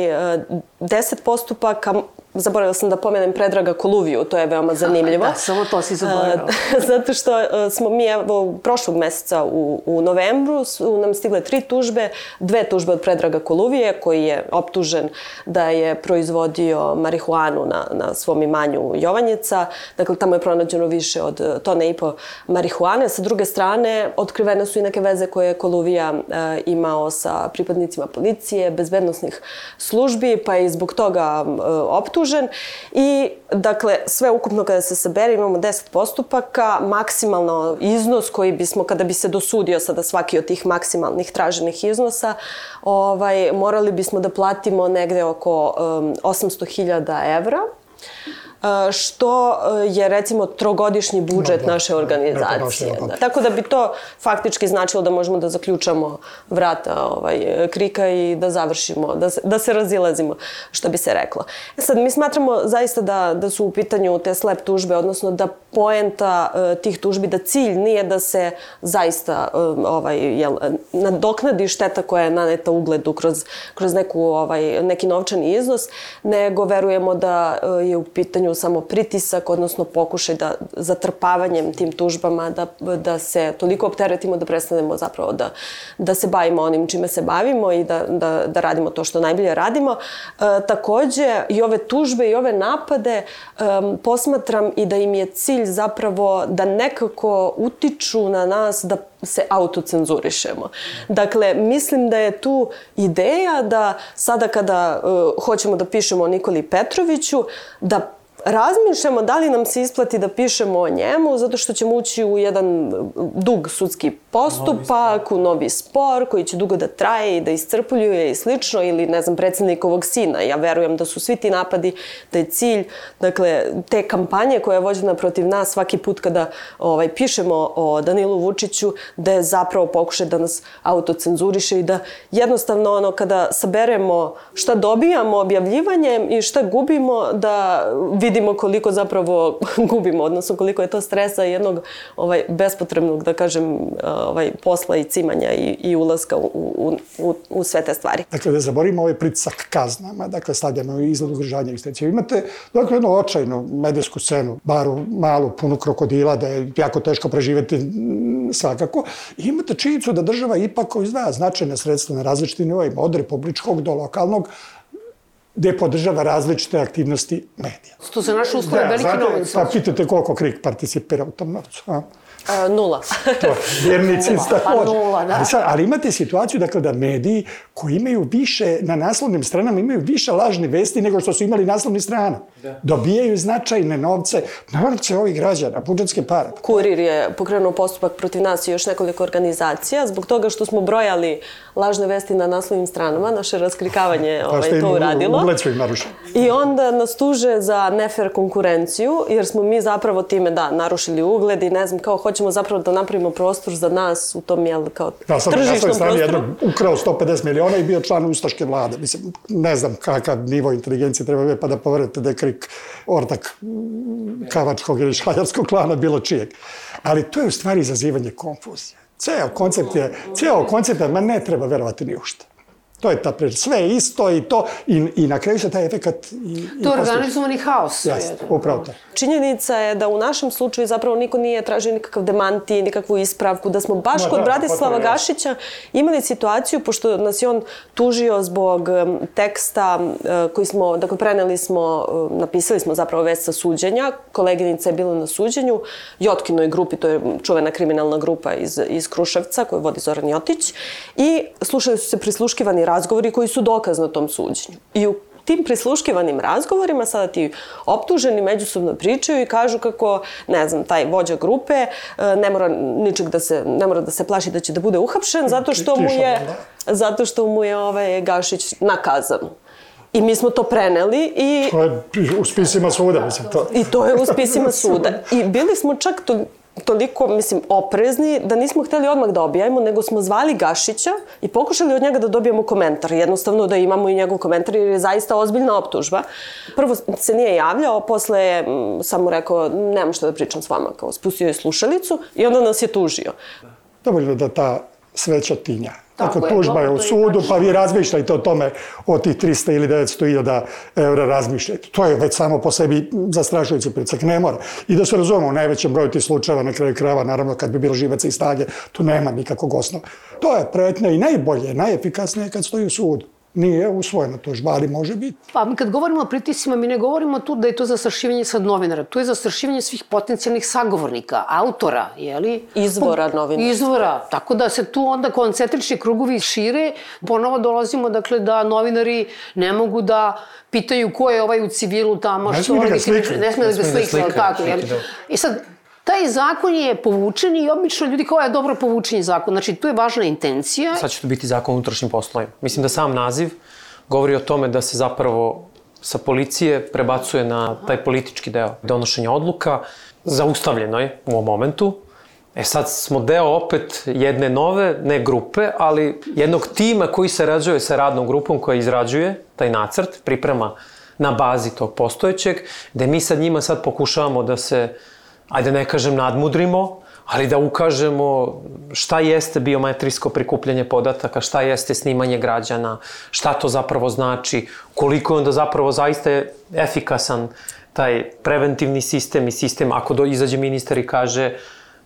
10 postupaka, zaboravila sam da pomenem Predraga Koluviju, to je veoma zanimljivo. Da, samo to si zaboravila. Zato što e, smo mi evo, prošlog meseca u, u novembru su nam stigle tri tužbe, dve tužbe od Predraga Koluvije koji je optužen da je proizvodio marihuanu na, na svom imanju Jovanjica. Dakle, tamo je pronađeno više od e, tone i po marihuane. Sa druge strane, otkrivene su i neke veze koje je Koluvija e, imao sa pripadnicima policije, bezbednostnih službi, pa je zbog toga e, optužen optužen i dakle sve ukupno kada se sabere imamo 10 postupaka, maksimalno iznos koji bismo kada bi se dosudio sada svaki od tih maksimalnih traženih iznosa, ovaj, morali bismo da platimo negde oko um, 800.000 evra. Što e, je recimo trogodišnji budžet No, da, naše da, organizacije. neko Da. Tako da bi to faktički značilo da možemo da zaključamo vrata ovaj, krika i da završimo, da se, da se razilazimo, što bi se reklo. E Sad, mi smatramo zaista da, da su u pitanju te slep tužbe, odnosno da poenta uh, tih tužbi, da cilj nije da se zaista uh, ovaj, jel, nadoknadi šteta koja je naneta ugledu kroz, kroz neku, ovaj, neki novčani iznos, nego verujemo da uh, je u pitanju samo pritisak, odnosno pokušaj da zatrpavanjem tim tužbama da, da se toliko opteretimo da prestanemo zapravo da, da se bavimo onim čime se bavimo i da, da, da radimo to što najbolje radimo. E, takođe, i ove tužbe i ove napade um, posmatram i da im je cilj zapravo da nekako utiču na nas da se autocenzurišemo. Dakle, mislim da je tu ideja da sada kada uh, hoćemo da pišemo o Nikoli Petroviću, da razmišljamo da li nam se isplati da pišemo o njemu zato što ćemo ući u jedan dug sudski postupak, u novi spor koji će dugo da traje i da iscrpuljuje i slično ili ne znam predsednikovog sina. Ja verujem da su svi ti napadi, da je cilj, dakle, te kampanje koja je vođena protiv nas svaki put kada ovaj, pišemo o Danilu Vučiću, da je zapravo pokušaj da nas autocenzuriše i da jednostavno ono kada saberemo šta dobijamo objavljivanjem i šta gubimo, da vidimo koliko zapravo gubimo, odnosno koliko je to stresa jednog ovaj, bespotrebnog, da kažem, ovaj, posla i cimanja i, i ulaska u, u, u, u sve te stvari. Dakle, da zaborimo ovaj pritisak kaznama, dakle, stavljamo izgled ugrožanja egzistencije. Imate, dakle, jednu očajnu medijsku scenu, baru malu, punu krokodila, da je jako teško preživeti m, svakako. I imate činjenicu da država ipak izdvaja značajne sredstva na različitim nivoima, od republičkog do lokalnog, gde podržava različite aktivnosti medija. To za naše uslove da, veliki novac. Pa pitate koliko KRIK participira u tom novcu. A? E, nula. to, vjernici Nula, pa takođe. nula, da. Ali, sad, ali imate situaciju dakle, da mediji koji imaju više, na naslovnim stranama imaju više lažne vesti nego što su imali naslovni strana. Da. Dobijaju značajne novce, novce ovih građana, budžetske pare. Kurir je pokrenuo postupak protiv nas i još nekoliko organizacija zbog toga što smo brojali lažne vesti na naslovnim stranama, naše raskrikavanje Pa ovaj, to uradilo. I onda nas tuže za nefer konkurenciju, jer smo mi zapravo time, da, narušili ugled i ne znam, kao hoćemo zapravo da napravimo prostor za nas u tom, jel, kao Da, sad tržišnom prostoru. jednog ukrao 150 miliona i bio član Ustaške vlade. Mislim, ne znam kakav nivo inteligencije treba biti pa da poverujete da je krik ortak kavačkog ili šaljarskog klana bilo čijeg. Ali to je u stvari izazivanje konfuzije. Ceo koncept je, ceo koncept je, ma ne treba verovati ni u šta. To je ta priča. Sve je isto i to, i, i na kraju se taj efekat i, To je organizovani haos. Jeste, upravo to. Činjenica je da u našem slučaju zapravo niko nije tražio nikakav demanti, nikakvu ispravku, da smo baš Ma kod da, Bratislava Gašića imali situaciju, pošto nas je on tužio zbog teksta koji smo, dakle preneli smo, napisali smo zapravo vest sa suđenja, koleginica je bila na suđenju, Jotkinoj grupi, to je čuvena kriminalna grupa iz, iz Kruševca koju vodi Zoran Jotić i slušali su se prisluškivani razgovori koji su dokaz na tom suđenju. I u tim prisluškivanim razgovorima sada ti optuženi međusobno pričaju i kažu kako, ne znam, taj vođa grupe e, ne mora ničeg da se, ne mora da se plaši da će da bude uhapšen zato što mu je, zato što mu je ovaj Gašić nakazan. I mi smo to preneli i To je u spisima suda, mislim, to. I to je u spisima suda. I bili smo čak to, toliko, mislim, oprezni da nismo hteli odmah da objavimo, nego smo zvali Gašića i pokušali od njega da dobijemo komentar. Jednostavno da imamo i njegov komentar jer je zaista ozbiljna optužba. Prvo se nije javljao, posle je samo rekao nemam što da pričam s vama, kao spustio je slušalicu i onda nas je tužio. dovoljno da ta sveća tinja. Tako tužba je u sudu, pa vi razmišljajte o tome, o tih 300 ili 900 hiljada eura razmišljajte. To je već samo po sebi zastrašujući pricak, ne mora. I da se razumemo, u najvećem broju tih slučajeva, na kraju krajeva, naravno kad bi bilo živaca i snage, tu nema nikakvog osnova. To je pretnja i najbolje, najefikasnije kad stoji u sudu. Nije usvojena tužba, ali može biti. Pa kad govorimo o pritisima, mi ne govorimo tu da je to zastrašivanje sad novinara. Tu je zastrašivanje svih potencijalnih sagovornika, autora, jeli? Izvora novinara. Izvora. Tako da se tu onda koncentrični krugovi šire. Ponovo dolazimo, dakle, da novinari ne mogu da pitaju ko je ovaj u civilu tamo, Ne što da ga. Ne smije da ga Ne smiju da ali slikaju, tako, jeli? I sad, taj zakon je povučen i obično ljudi kao je dobro povučen zakon. Znači, tu je važna intencija. Sad će to biti zakon o unutrašnjim poslovima. Mislim da sam naziv govori o tome da se zapravo sa policije prebacuje na taj politički deo donošenja odluka. Zaustavljeno je u ovom momentu. E sad smo deo opet jedne nove, ne grupe, ali jednog tima koji se rađuje sa radnom grupom koja izrađuje taj nacrt, priprema na bazi tog postojećeg, gde mi sad njima sad pokušavamo da se, ajde ne kažem nadmudrimo, ali da ukažemo šta jeste biometrijsko prikupljanje podataka, šta jeste snimanje građana, šta to zapravo znači, koliko je onda zapravo zaista efikasan taj preventivni sistem i sistem, ako do, izađe ministar i kaže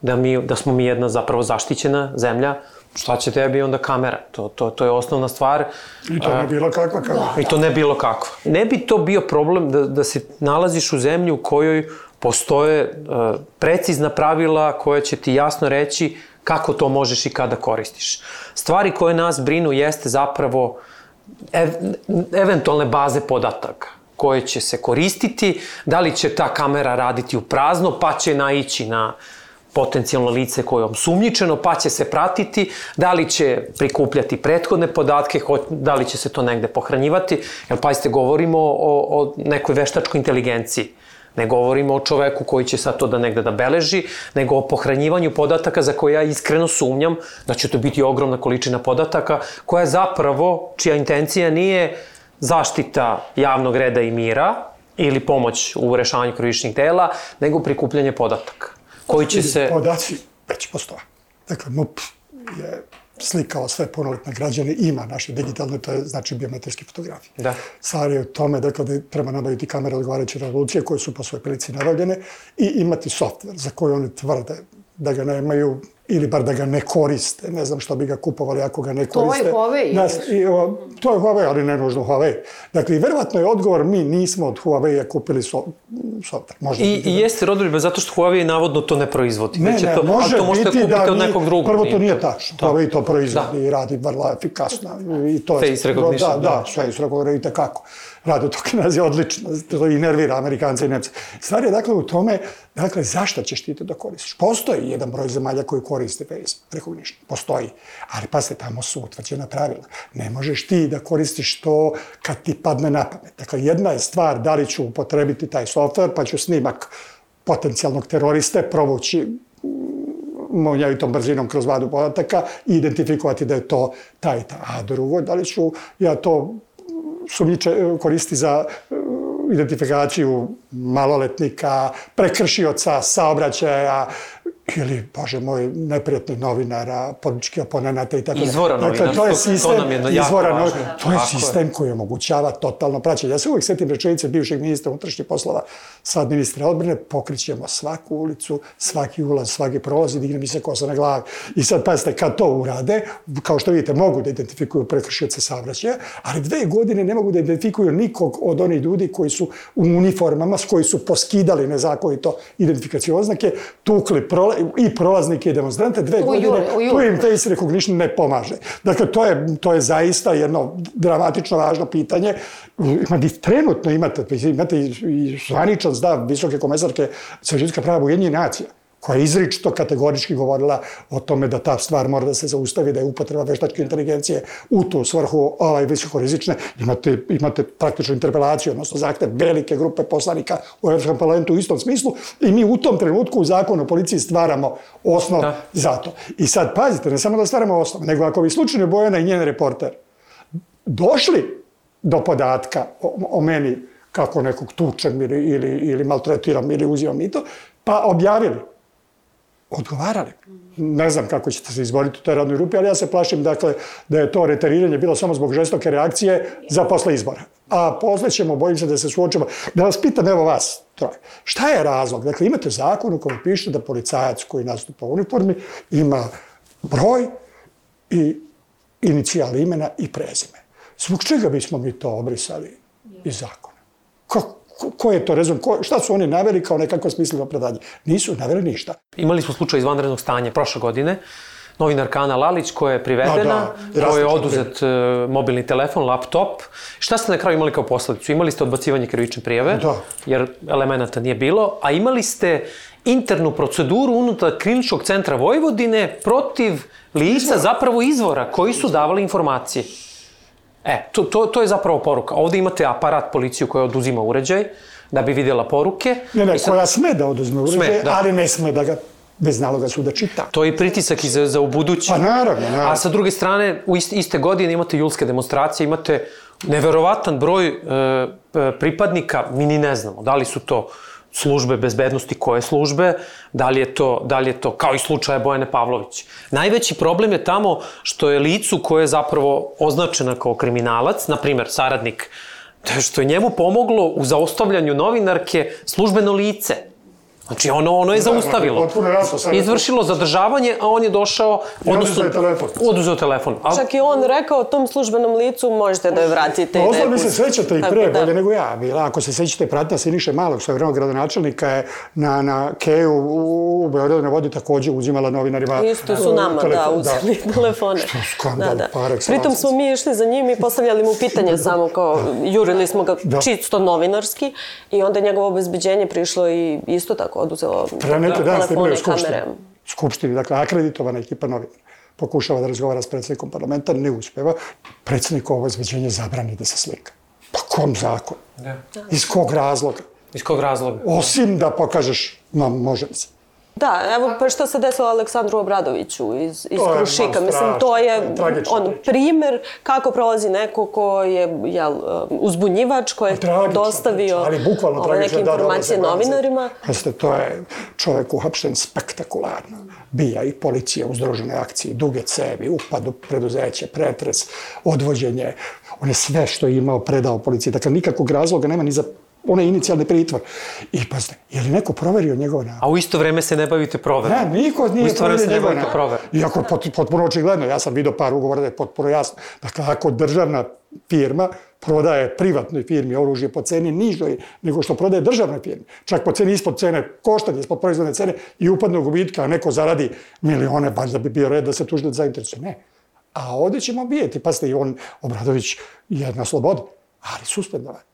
da, mi, da smo mi jedna zapravo zaštićena zemlja, šta će tebi onda kamera? To, to, to je osnovna stvar. I to ne bilo kakva kamera. I to ne bilo kakva. Ne bi to bio problem da, da se nalaziš u zemlji u kojoj postoje uh, precizna pravila koja će ti jasno reći kako to možeš i kada koristiš. Stvari koje nas brinu jeste zapravo ev, eventualne baze podataka koje će se koristiti, da li će ta kamera raditi u prazno, pa će naići na potencijalno lice koje je omsumnjičeno, pa će se pratiti, da li će prikupljati prethodne podatke, da li će se to negde pohranjivati, jer pazite, govorimo o, o nekoj veštačkoj inteligenciji. Ne govorimo o čoveku koji će sad to da negde da beleži, nego o pohranjivanju podataka za koje ja iskreno sumnjam da će to biti ogromna količina podataka koja zapravo, čija intencija nije zaštita javnog reda i mira ili pomoć u rešavanju krivičnih dela, nego prikupljanje podataka koji će se... Podaci već postoje. Dakle, MUP je slikao sve punoletne građane, ima naše digitalne, to je znači biometrijske fotografije. Da. Stvar je u tome dakle, da treba nabaviti kamere odgovarajuće revolucije koje su po svojoj prilici nabavljene i imati softver za koji oni tvrde da ga nemaju ili bar da ga ne koriste. Ne znam što bi ga kupovali ako ga ne koriste. To je Huawei. Nas, i, o, to je Huawei, ali ne nužno Huawei. Dakle, verovatno je odgovor, mi nismo od Huawei-a kupili so, software. Možda I, I jeste rodoljuba zato što Huawei navodno to ne proizvodi. Ne, Već ne, to, može to možete biti kupiti da od nekog drugog. Prvo to nije tačno. Da. Huawei to proizvodi da. i radi vrlo efikasno. I to je, face recognition. Da, da, da, face recognition, i tekako radiotokinaz je odlično, to i nervira Amerikanca i Nemca. Stvar je dakle u tome, dakle, zašto ćeš ti to da koristiš? Postoji jedan broj zemalja koji koriste face recognition, postoji, ali pasite, tamo su utvrđena pravila. Ne možeš ti da koristiš to kad ti padne na pamet. Dakle, jedna je stvar da li ću upotrebiti taj software, pa ću snimak potencijalnog teroriste provući munjavitom brzinom kroz vadu podataka i identifikovati da je to taj ta. A drugo, da li ću ja to sumnjiče koristi za e, identifikaciju maloletnika, prekršioca, saobraćaja, ili, bože moj, neprijatnih novinara, političkih oponenata i tako da. Izvora dakle, novinarstva, to je sistem, to nam je izvora važno. novinarstva, to je Tako sistem je. koji omogućava totalno praćenje. Ja se uvijek setim rečenice bivšeg ministra unutrašnjih poslova, sad ministra odbrane, pokrićemo svaku ulicu, svaki ulaz, svaki prolaz i digne mi se kosa na glavi. I sad, pazite, kad to urade, kao što vidite, mogu da identifikuju prekršioce saobraćaja, ali dve godine ne mogu da identifikuju nikog od onih ljudi koji su u uniformama, s koji su poskidali nezakonito identifikacije oznake, tukli prola i prolaznike i demonstrante, dve U godine, jure, u to im face recognition ne pomaže. Dakle, to je, to je zaista jedno dramatično važno pitanje. Ima, trenutno imate, imate i, zvaničan stav visoke komesarke ljudska prava Ujedinjenih nacija koja je izričito kategorički govorila o tome da ta stvar mora da se zaustavi, da je upotreba veštačke inteligencije u tu svrhu ovaj, visokorizične. Imate, imate praktičnu interpelaciju, odnosno zahtev velike grupe poslanika u Evropskom parlamentu u istom smislu i mi u tom trenutku u zakonu o policiji stvaramo osnov da. za to. I sad, pazite, ne samo da stvaramo osnov, nego ako bi slučajno Bojana i njen reporter došli do podatka o, o meni kako nekog tučem ili, ili, ili maltretiram ili uzimam mito, pa objavili odgovarali. Ne znam kako ćete se izboriti u toj radnoj grupi, ali ja se plašim dakle, da je to reteriranje bilo samo zbog žestoke reakcije za posle izbora. A posle ćemo, bojim se da se suočimo. Da vas pitam, evo vas, troje. Šta je razlog? Dakle, imate zakon u kojem piše da policajac koji nastupa u uniformi ima broj i inicijal imena i prezime. Zbog čega bismo mi to obrisali iz zakona? Kako? Ko je to rezon, ko, šta su oni naveli kao nekako smisleno predanje? Nisu naveli ništa. Imali smo slučaj izvanrednog stanja prošle godine, novinarka Ana Lalić koja je privedena, da, da, koja je oduzet uh, mobilni telefon, laptop. Šta ste na kraju imali kao posledicu? Imali ste odbacivanje krivične prijeve, da. jer elemenata nije bilo, a imali ste internu proceduru unutar kliničkog centra Vojvodine protiv lica, zapravo izvora, koji su davali informacije. E, to, to, to je zapravo poruka. Ovde imate aparat policiju koja oduzima uređaj da bi vidjela poruke. Ne, ne, sad- koja sme da oduzme uređaj, Sme, da. ali ne sme da ga bez naloga suda čita. To je pritisak i za, za ubuduće. Pa naravno, naravno. A sa druge strane, u iste, iste godine imate julske demonstracije, imate neverovatan broj e, e, pripadnika, mi ni ne znamo da li su to službe bezbednosti, koje službe, da li je to, da li je to kao i slučaje Bojane Pavlović. Najveći problem je tamo što je licu koje je zapravo označena kao kriminalac, na primer saradnik, što je njemu pomoglo u zaustavljanju novinarke službeno lice. Znači, ono, ono je zaustavilo. sad je to- Izvršilo zadržavanje, a on je došao... I oduzeo je telefon. Oduzeo telefon. A, Čak i on rekao tom službenom licu možete da je vratite da je mi se sećate i pre, da. bolje nego ja bila. Ako se sećate, pratnja Siniše Malog, svojevremenog gradonačelnika je na, na Keju u, u Beogradu na vodi takođe uzimala novinarima Isto su nama, da, uzeli telefone. Što skandal, par excellence. Pritom smo mi išli za njim i postavljali mu pitanje samo kao, jurili smo ga Da. čisto novinarski i onda njegovo obezbeđenje prišlo i isto tako oduzelo Pre neki dan ste bili u telefone, Skupštini. kamere. Skupštini, dakle, akreditovana ekipa novinara. Pokušava da razgovara s predsjednikom parlamenta, ne uspeva. Predsjednik ovo izveđenje zabrani da se slika. Pa kom zakon? Da. Iz kog razloga? Iz kog razloga? Osim da pokažeš, no, može se. Da, evo pa što se desilo Aleksandru Obradoviću iz, iz To je Krušika. malo Mislim, strašno, to je on, primer kako prolazi neko ko je jel, uzbunjivač, ko je Tragična dostavio priča, ali bukvalno ove tragična, neke da, da, informacije da, da, da. novinarima. Pazite, to je čovjek uhapšten spektakularno. Bija i policija u združenoj akciji, duge cevi, upad u preduzeće, pretres, odvođenje. On je sve što je imao predao policiji. Dakle, nikakvog razloga nema ni za onaj inicijalni pritvor. I pazite, je li neko proverio njegov navod? A u isto vreme se ne bavite proverom. Ne, niko nije proverio ne njegov bavite navod. proverom. Iako pot, potpuno očigledno, ja sam vidio par ugovora da je potpuno jasno. Dakle, ako državna firma prodaje privatnoj firmi oružje po ceni nižoj nego što prodaje državnoj firmi, čak po ceni ispod cene, koštanje ispod proizvodne cene i upadne u gubitka, a neko zaradi milione, baš da bi bio red da se tužilac zainteresuje. Ne. A ovde ćemo bijeti. Pazite, i on, Obradović, je na slobodi, ali suspendovan.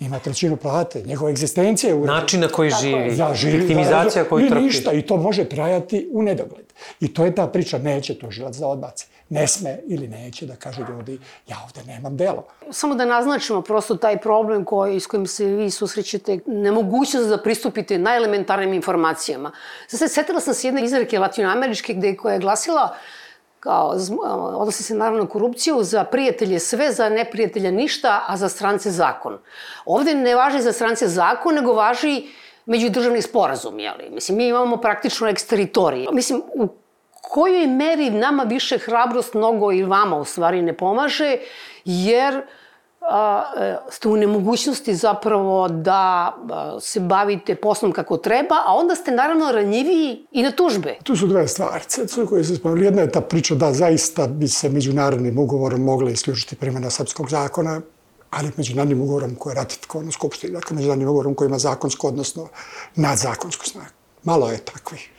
Ima trećinu plate, njegova egzistencija je u Način na koji živi, ja živim, viktimizacija da, koju i trpi. ništa, i to može trajati u nedogled. I to je ta priča, neće tužilac da odbaci. Ne sme ili neće da kaže ljudi, ja ovde nemam delo. Samo da naznačimo prosto taj problem koji, s kojim se vi susrećete, nemogućnost da pristupite najelementarnim informacijama. Sad se setila sam se jedne izreke latinoameričke gde koja je glasila kao, odnosi se naravno na korupciju, za prijatelje sve, za neprijatelja ništa, a za strance zakon. Ovde ne važi za strance zakon, nego važi međudržavni sporazum, jeli? Mislim, mi imamo praktično eksteritorije. Mislim, u kojoj meri nama više hrabrost mnogo i vama u stvari ne pomaže, jer ste u nemogućnosti zapravo da a, se bavite poslom kako treba, a onda ste naravno ranjiviji i na tužbe. Tu su dve stvari koje se spomenuli. Jedna je ta priča da zaista bi se međunarodnim ugovorom mogla isključiti primjena srpskog zakona, ali međunarodnim ugovorom koji je ratifikovan u Skupštini, dakle međunarodnim ugovorom koji ima zakonsko, odnosno nadzakonsku snagu. Malo je takvih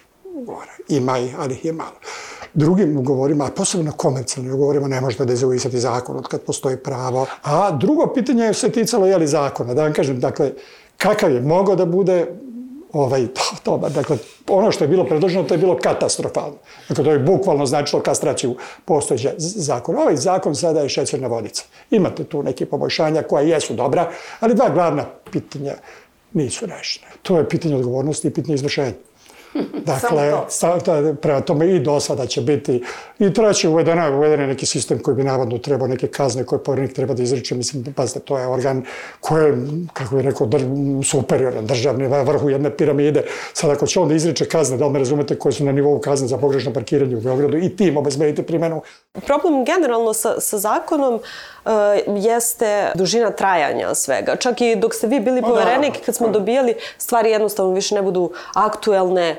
ugovora. Ima ih, ali ih je malo. Drugim ugovorima, a posebno komercijalnim ugovorima, ne možete dezavuisati zakon od kad postoji pravo. A drugo pitanje je se ticalo, je li zakona. Da vam kažem, dakle, kakav je mogao da bude ovaj, to, to, dakle, ono što je bilo predloženo, to je bilo katastrofalno. Dakle, to je bukvalno značilo kastraciju postojeća zakona. Ovaj zakon sada je šećerna vodica. Imate tu neke poboljšanja koja jesu dobra, ali dva glavna pitanja nisu rešene. To je pitanje odgovornosti i pitanje izvršenja. Dakle, sa, ta, prema tome i do sada će biti. I treće, uvedena, uveden je neki sistem koji bi navodno trebao neke kazne koje povjerenik treba da izriče. Mislim, pazite, to je organ koji je, kako bih rekao, dr, superioran, državni, na vrhu jedne piramide. Sad, ako će on da izriče kazne, da li me razumete, koje su na nivou kazne za pogrešno parkiranje u Beogradu i tim obezbedite primjenu. Problem generalno sa, sa zakonom uh, jeste dužina trajanja svega. Čak i dok ste vi bili da, poverenik, kad smo dobijali, stvari jednostavno više ne budu aktuelne,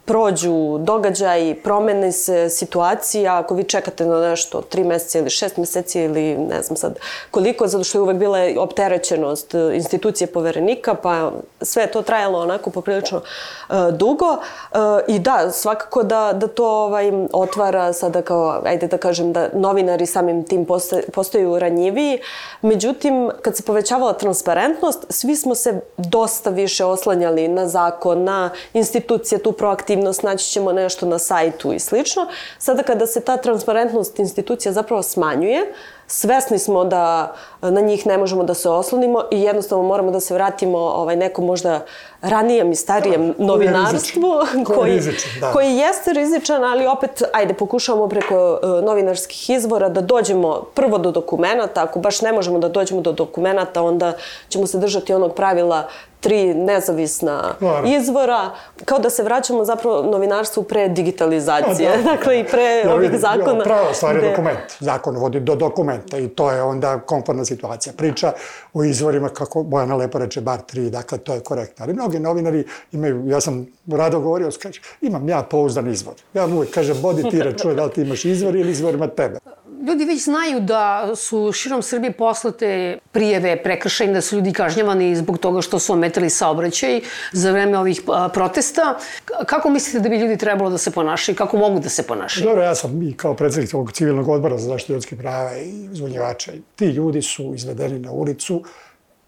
prođu događaji, promene se situacija, ako vi čekate na nešto tri meseca ili šest meseci ili ne znam sad koliko, zato što je uvek bila opterećenost e, institucije poverenika, pa sve to trajalo onako poprilično uh, dugo. Uh, I da, svakako da, da to ovaj, otvara sada kao, ajde da kažem, da novinari samim tim posta, postaju ranjiviji. Međutim, kad se povećavala transparentnost, svi smo se dosta više oslanjali na zakon, na institucije, tu proaktivnost, naći ćemo nešto na sajtu i slično. Sada kada se ta transparentnost institucija zapravo smanjuje, svesni smo da na njih ne možemo da se oslonimo i jednostavno moramo da se vratimo ovaj, nekom možda ranijem i starijem da, novinarstvu koji, koji, rizičan, da. koji jeste rizičan, ali opet, ajde, pokušavamo preko uh, novinarskih izvora da dođemo prvo do dokumenta, ako baš ne možemo da dođemo do dokumenta, onda ćemo se držati onog pravila tri nezavisna Naravno. izvora, kao da se vraćamo zapravo novinarstvu pre digitalizacije, da, da. dakle i pre ja, ovih zakona. Ja, prava stvar je dokument. Zakon vodi do dokumenta i to je onda komfortna situacija. Priča o izvorima, kako Bojana lepo reče, bar tri, dakle to je korektno. Ali mnogi novinari imaju, ja sam rado govorio, kaže, imam ja pouzdan izvor. Ja mu kažem, bodi ti računa da li ti imaš izvor ili izvor ima tebe ljudi već znaju da su širom Srbije poslate prijeve prekršajne, da su ljudi kažnjavani zbog toga što su ometali saobraćaj za vreme ovih protesta. Kako mislite da bi ljudi trebalo da se ponašaju? Kako mogu da se ponašaju? Dobro, ja sam i kao predsednik ovog civilnog odbora za zaštitu ljudskih prava i zvonjevača. Ti ljudi su izvedeni na ulicu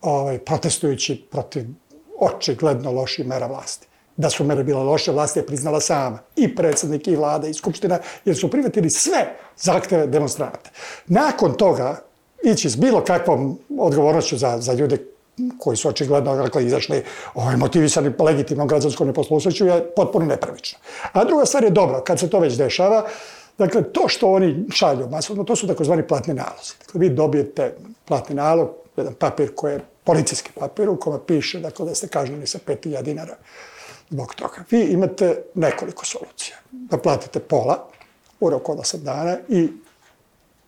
ovaj, protestujući protiv očigledno loših mera vlasti da su mere bila loše, vlast je priznala sama. I predsednik, i vlada, i skupština, jer su privatili sve zahteve demonstrante. Nakon toga, ići s bilo kakvom odgovornošću za, za ljude koji su očigledno dakle, izašli ovaj, motivisani legitimnom građanskom neposlušnoću je potpuno nepravično. A druga stvar je dobro, kad se to već dešava, dakle, to što oni šalju masovno, to su takozvani platni nalozi. Dakle, vi dobijete platni nalog, jedan papir koji je policijski papir u kome piše dakle, da ste kažnjeni sa 5000 dinara zbog toga. Vi imate nekoliko solucija. Da platite pola u roku od 8 dana i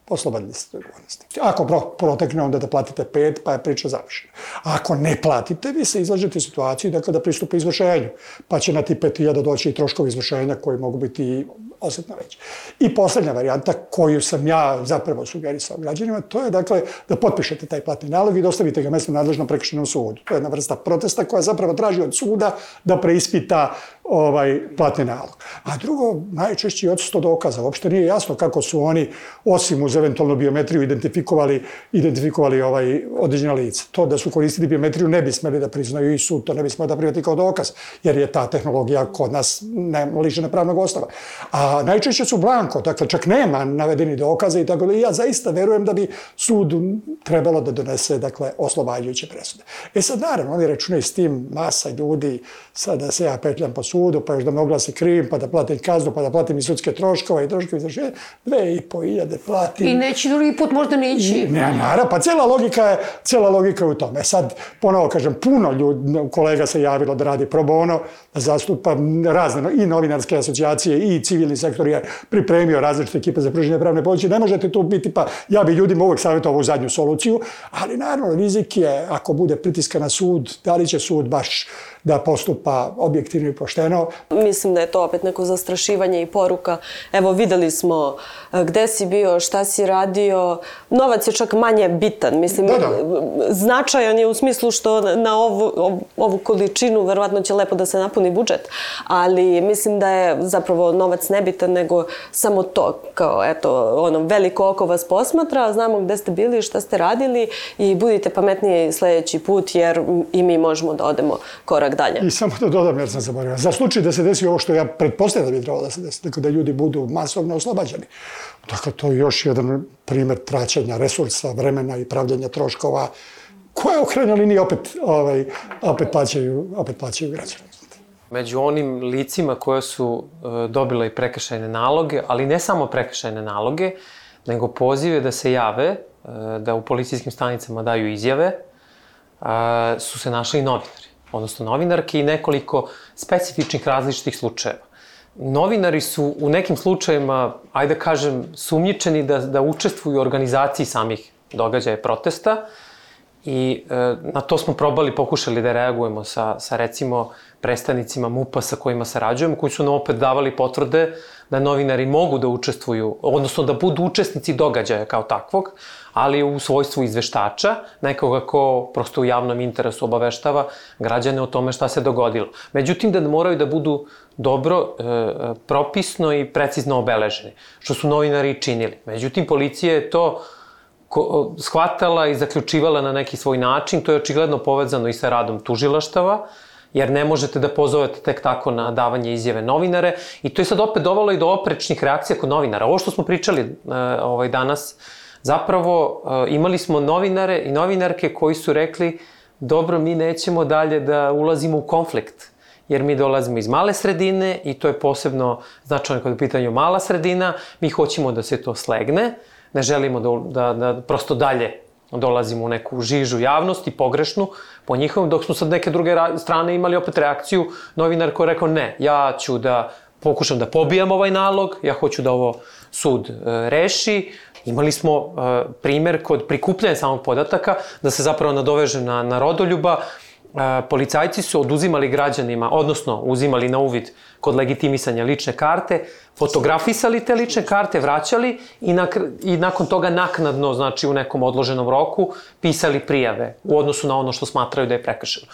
oslobodili ste odgovornosti. Ako protekne, onda da platite pet, pa je priča završena. A ako ne platite, vi se izlažete situaciji dakle, da pristupe izvršenju, pa će na ti 5000 doći i troškovi izvršenja koji mogu biti osetno veći. I poslednja varijanta koju sam ja zapravo sugerisao građanima, to je dakle da potpišete taj platni nalog i dostavite ga mesno nadležnom prekršenom sudu. To je jedna vrsta protesta koja zapravo traži od suda da preispita ovaj platni nalog. A drugo, najčešće je odsustvo dokaza. Uopšte nije jasno kako su oni, osim uz eventualnu biometriju, identifikovali, identifikovali ovaj određena lica. To da su koristili biometriju ne bi smeli da priznaju i sud, to ne bi smeli da privati kao dokaz, jer je ta tehnologija kod nas ne, lišena pravnog ostava. A najčešće su blanko, dakle čak nema navedeni dokaza i tako da ja zaista verujem da bi sud trebalo da donese dakle oslobađajuće presude. E sad naravno oni računaju s tim masa ljudi, sad da se ja petljam po sudu, pa još da mogu da se krivim, pa da platim kaznu, pa da platim i sudske troškove i troškove izrašenja, dve i po iljade platim. I neći drugi put možda neći. Ne, naravno, pa cijela logika je, cijela logika je u tome. Sad, ponovo kažem, puno ljudi, kolega se javilo da radi pro bono, da zastupa razne i novinarske asocijacije i civilni sektor je pripremio različite ekipe za pruženje pravne pomoći. Ne možete tu biti, pa ja bi ljudima uvek savjetovao ovu zadnju soluciju, ali naravno rizik je, ako bude pritiska na sud, da li će sud baš da postupa objektivno i pošteno. Mislim da je to opet neko zastrašivanje i poruka. Evo, videli smo e, gde si bio, šta si radio. Novac je čak manje bitan. Mislim, da, da. značajan je u smislu što na ovu, ovu količinu verovatno će lepo da se napuni budžet. Ali mislim da je zapravo novac nebitan, nego samo to. Kao, eto, ono, veliko oko vas posmatra, znamo gde ste bili, šta ste radili i budite pametniji sledeći put, jer i mi možemo da odemo korak dalje. I samo da dodam, jer sam zaboravio. Za slučaj da se desi ovo što ja pretpostavljam da bi trebalo da se desi, dakle da ljudi budu masovno oslobađani. Dakle, to je još jedan primer traćanja resursa, vremena i pravljanja troškova, koje u krajnjoj liniji opet, ovaj, opet, plaćaju, opet plaćaju građani. Među onim licima koje su uh, dobile i prekršajne naloge, ali ne samo prekršajne naloge, nego pozive da se jave, uh, da u policijskim stanicama daju izjave, su se našli i novinari odnosno novinarke i nekoliko specifičnih različitih slučajeva. Novinari su u nekim slučajevima, ajde da kažem, sumnjičeni da, da učestvuju u organizaciji samih događaja protesta i e, na to smo probali, pokušali da reagujemo sa, sa recimo predstavnicima MUPA sa kojima sarađujemo, koji su nam opet davali potvrde da novinari mogu da učestvuju, odnosno da budu učesnici događaja kao takvog, ali u svojstvu izveštača, nekoga ko prosto u javnom interesu obaveštava građane o tome šta se dogodilo. Međutim, da moraju da budu dobro, e, propisno i precizno obeleženi, što su novinari činili. Međutim, policija je to ko, shvatala i zaključivala na neki svoj način, to je očigledno povezano i sa radom tužilaštava, jer ne možete da pozovete tek tako na davanje izjave novinare i to je sad opet dovalo i do oprečnih reakcija kod novinara. Ovo što smo pričali uh, ovaj danas, zapravo uh, imali smo novinare i novinarke koji su rekli dobro, mi nećemo dalje da ulazimo u konflikt jer mi dolazimo iz male sredine i to je posebno značajno kada je pitanju mala sredina, mi hoćemo da se to slegne, ne želimo da, da, da prosto dalje dolazimo u neku žižu javnosti, pogrešnu, po njihovom, dok smo sad neke druge strane imali opet reakciju, novinar koji je rekao ne, ja ću da pokušam da pobijam ovaj nalog, ja hoću da ovo sud e, reši. Imali smo e, primer kod prikupljanja samog podataka, da se zapravo nadoveže na, na rodoljuba, policajci su oduzimali građanima, odnosno uzimali na uvid kod legitimisanja lične karte, fotografisali te lične karte, vraćali i, nak i nakon toga naknadno, znači u nekom odloženom roku, pisali prijave u odnosu na ono što smatraju da je prekršeno.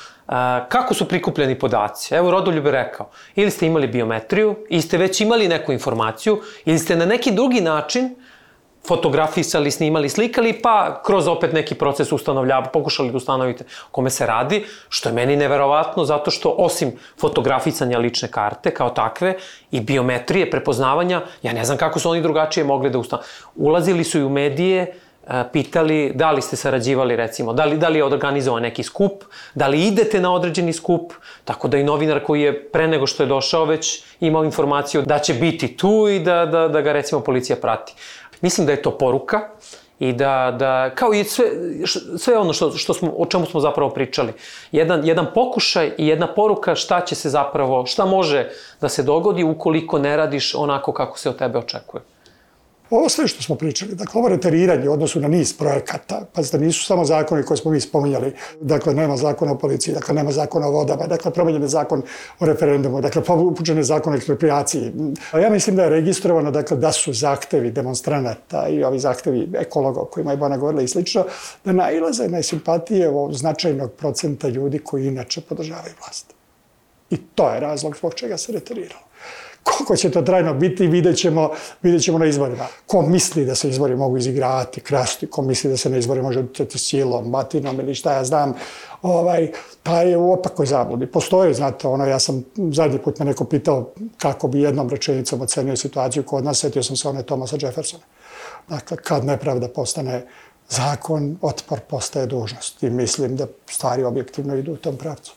kako su prikupljeni podaci? Evo, Rodoljub je rekao, ili ste imali biometriju, ili ste već imali neku informaciju, ili ste na neki drugi način fotografisali, snimali, slikali, pa kroz opet neki proces ustanovljava, pokušali da ustanovite kome se radi, što je meni neverovatno, zato što osim fotografisanja lične karte kao takve i biometrije, prepoznavanja, ja ne znam kako su oni drugačije mogli da ustanovljaju. Ulazili su i u medije, e, pitali da li ste sarađivali recimo, da li, da li je organizovan neki skup, da li idete na određeni skup, tako da i novinar koji je pre nego što je došao već imao informaciju da će biti tu i da, da, da ga recimo policija prati. Mislim da je to poruka i da, da kao i sve, sve ono što, što smo, o čemu smo zapravo pričali. Jedan, jedan pokušaj i jedna poruka šta će se zapravo, šta može da se dogodi ukoliko ne radiš onako kako se od tebe očekuje. Ovo sve što smo pričali, dakle, ovo reteriranje u odnosu na niz projekata, pa da nisu samo zakoni koje smo mi spominjali, dakle, nema zakona o policiji, dakle, nema zakona o vodama, dakle, promenjen je zakon o referendumu, dakle, upućen je zakon o ekspropriaciji. Ja mislim da je registrovano, dakle, da su zahtevi demonstranata i ovi zahtevi ekologa o kojima je Bona govorila i slično, da nailaze na simpatije ovog značajnog procenta ljudi koji inače podržavaju vlast. I to je razlog zbog čega se reteriralo. Koliko će to trajno biti, vidjet ćemo, vidjet ćemo na izborima. Ko misli da se izbori mogu izigrati, krasti, ko misli da se na izbori može utjeti silom, batinom ili šta ja znam, ovaj, pa je u opakoj zabludi. Postoje, znate, ono, ja sam zadnji put me neko pitao kako bi jednom rečenicom ocenio situaciju kod nas, setio sam se one Thomasa Jeffersona. Dakle, kad nepravda postane zakon, otpor postaje dužnost. I mislim da stvari objektivno idu u tom pravcu.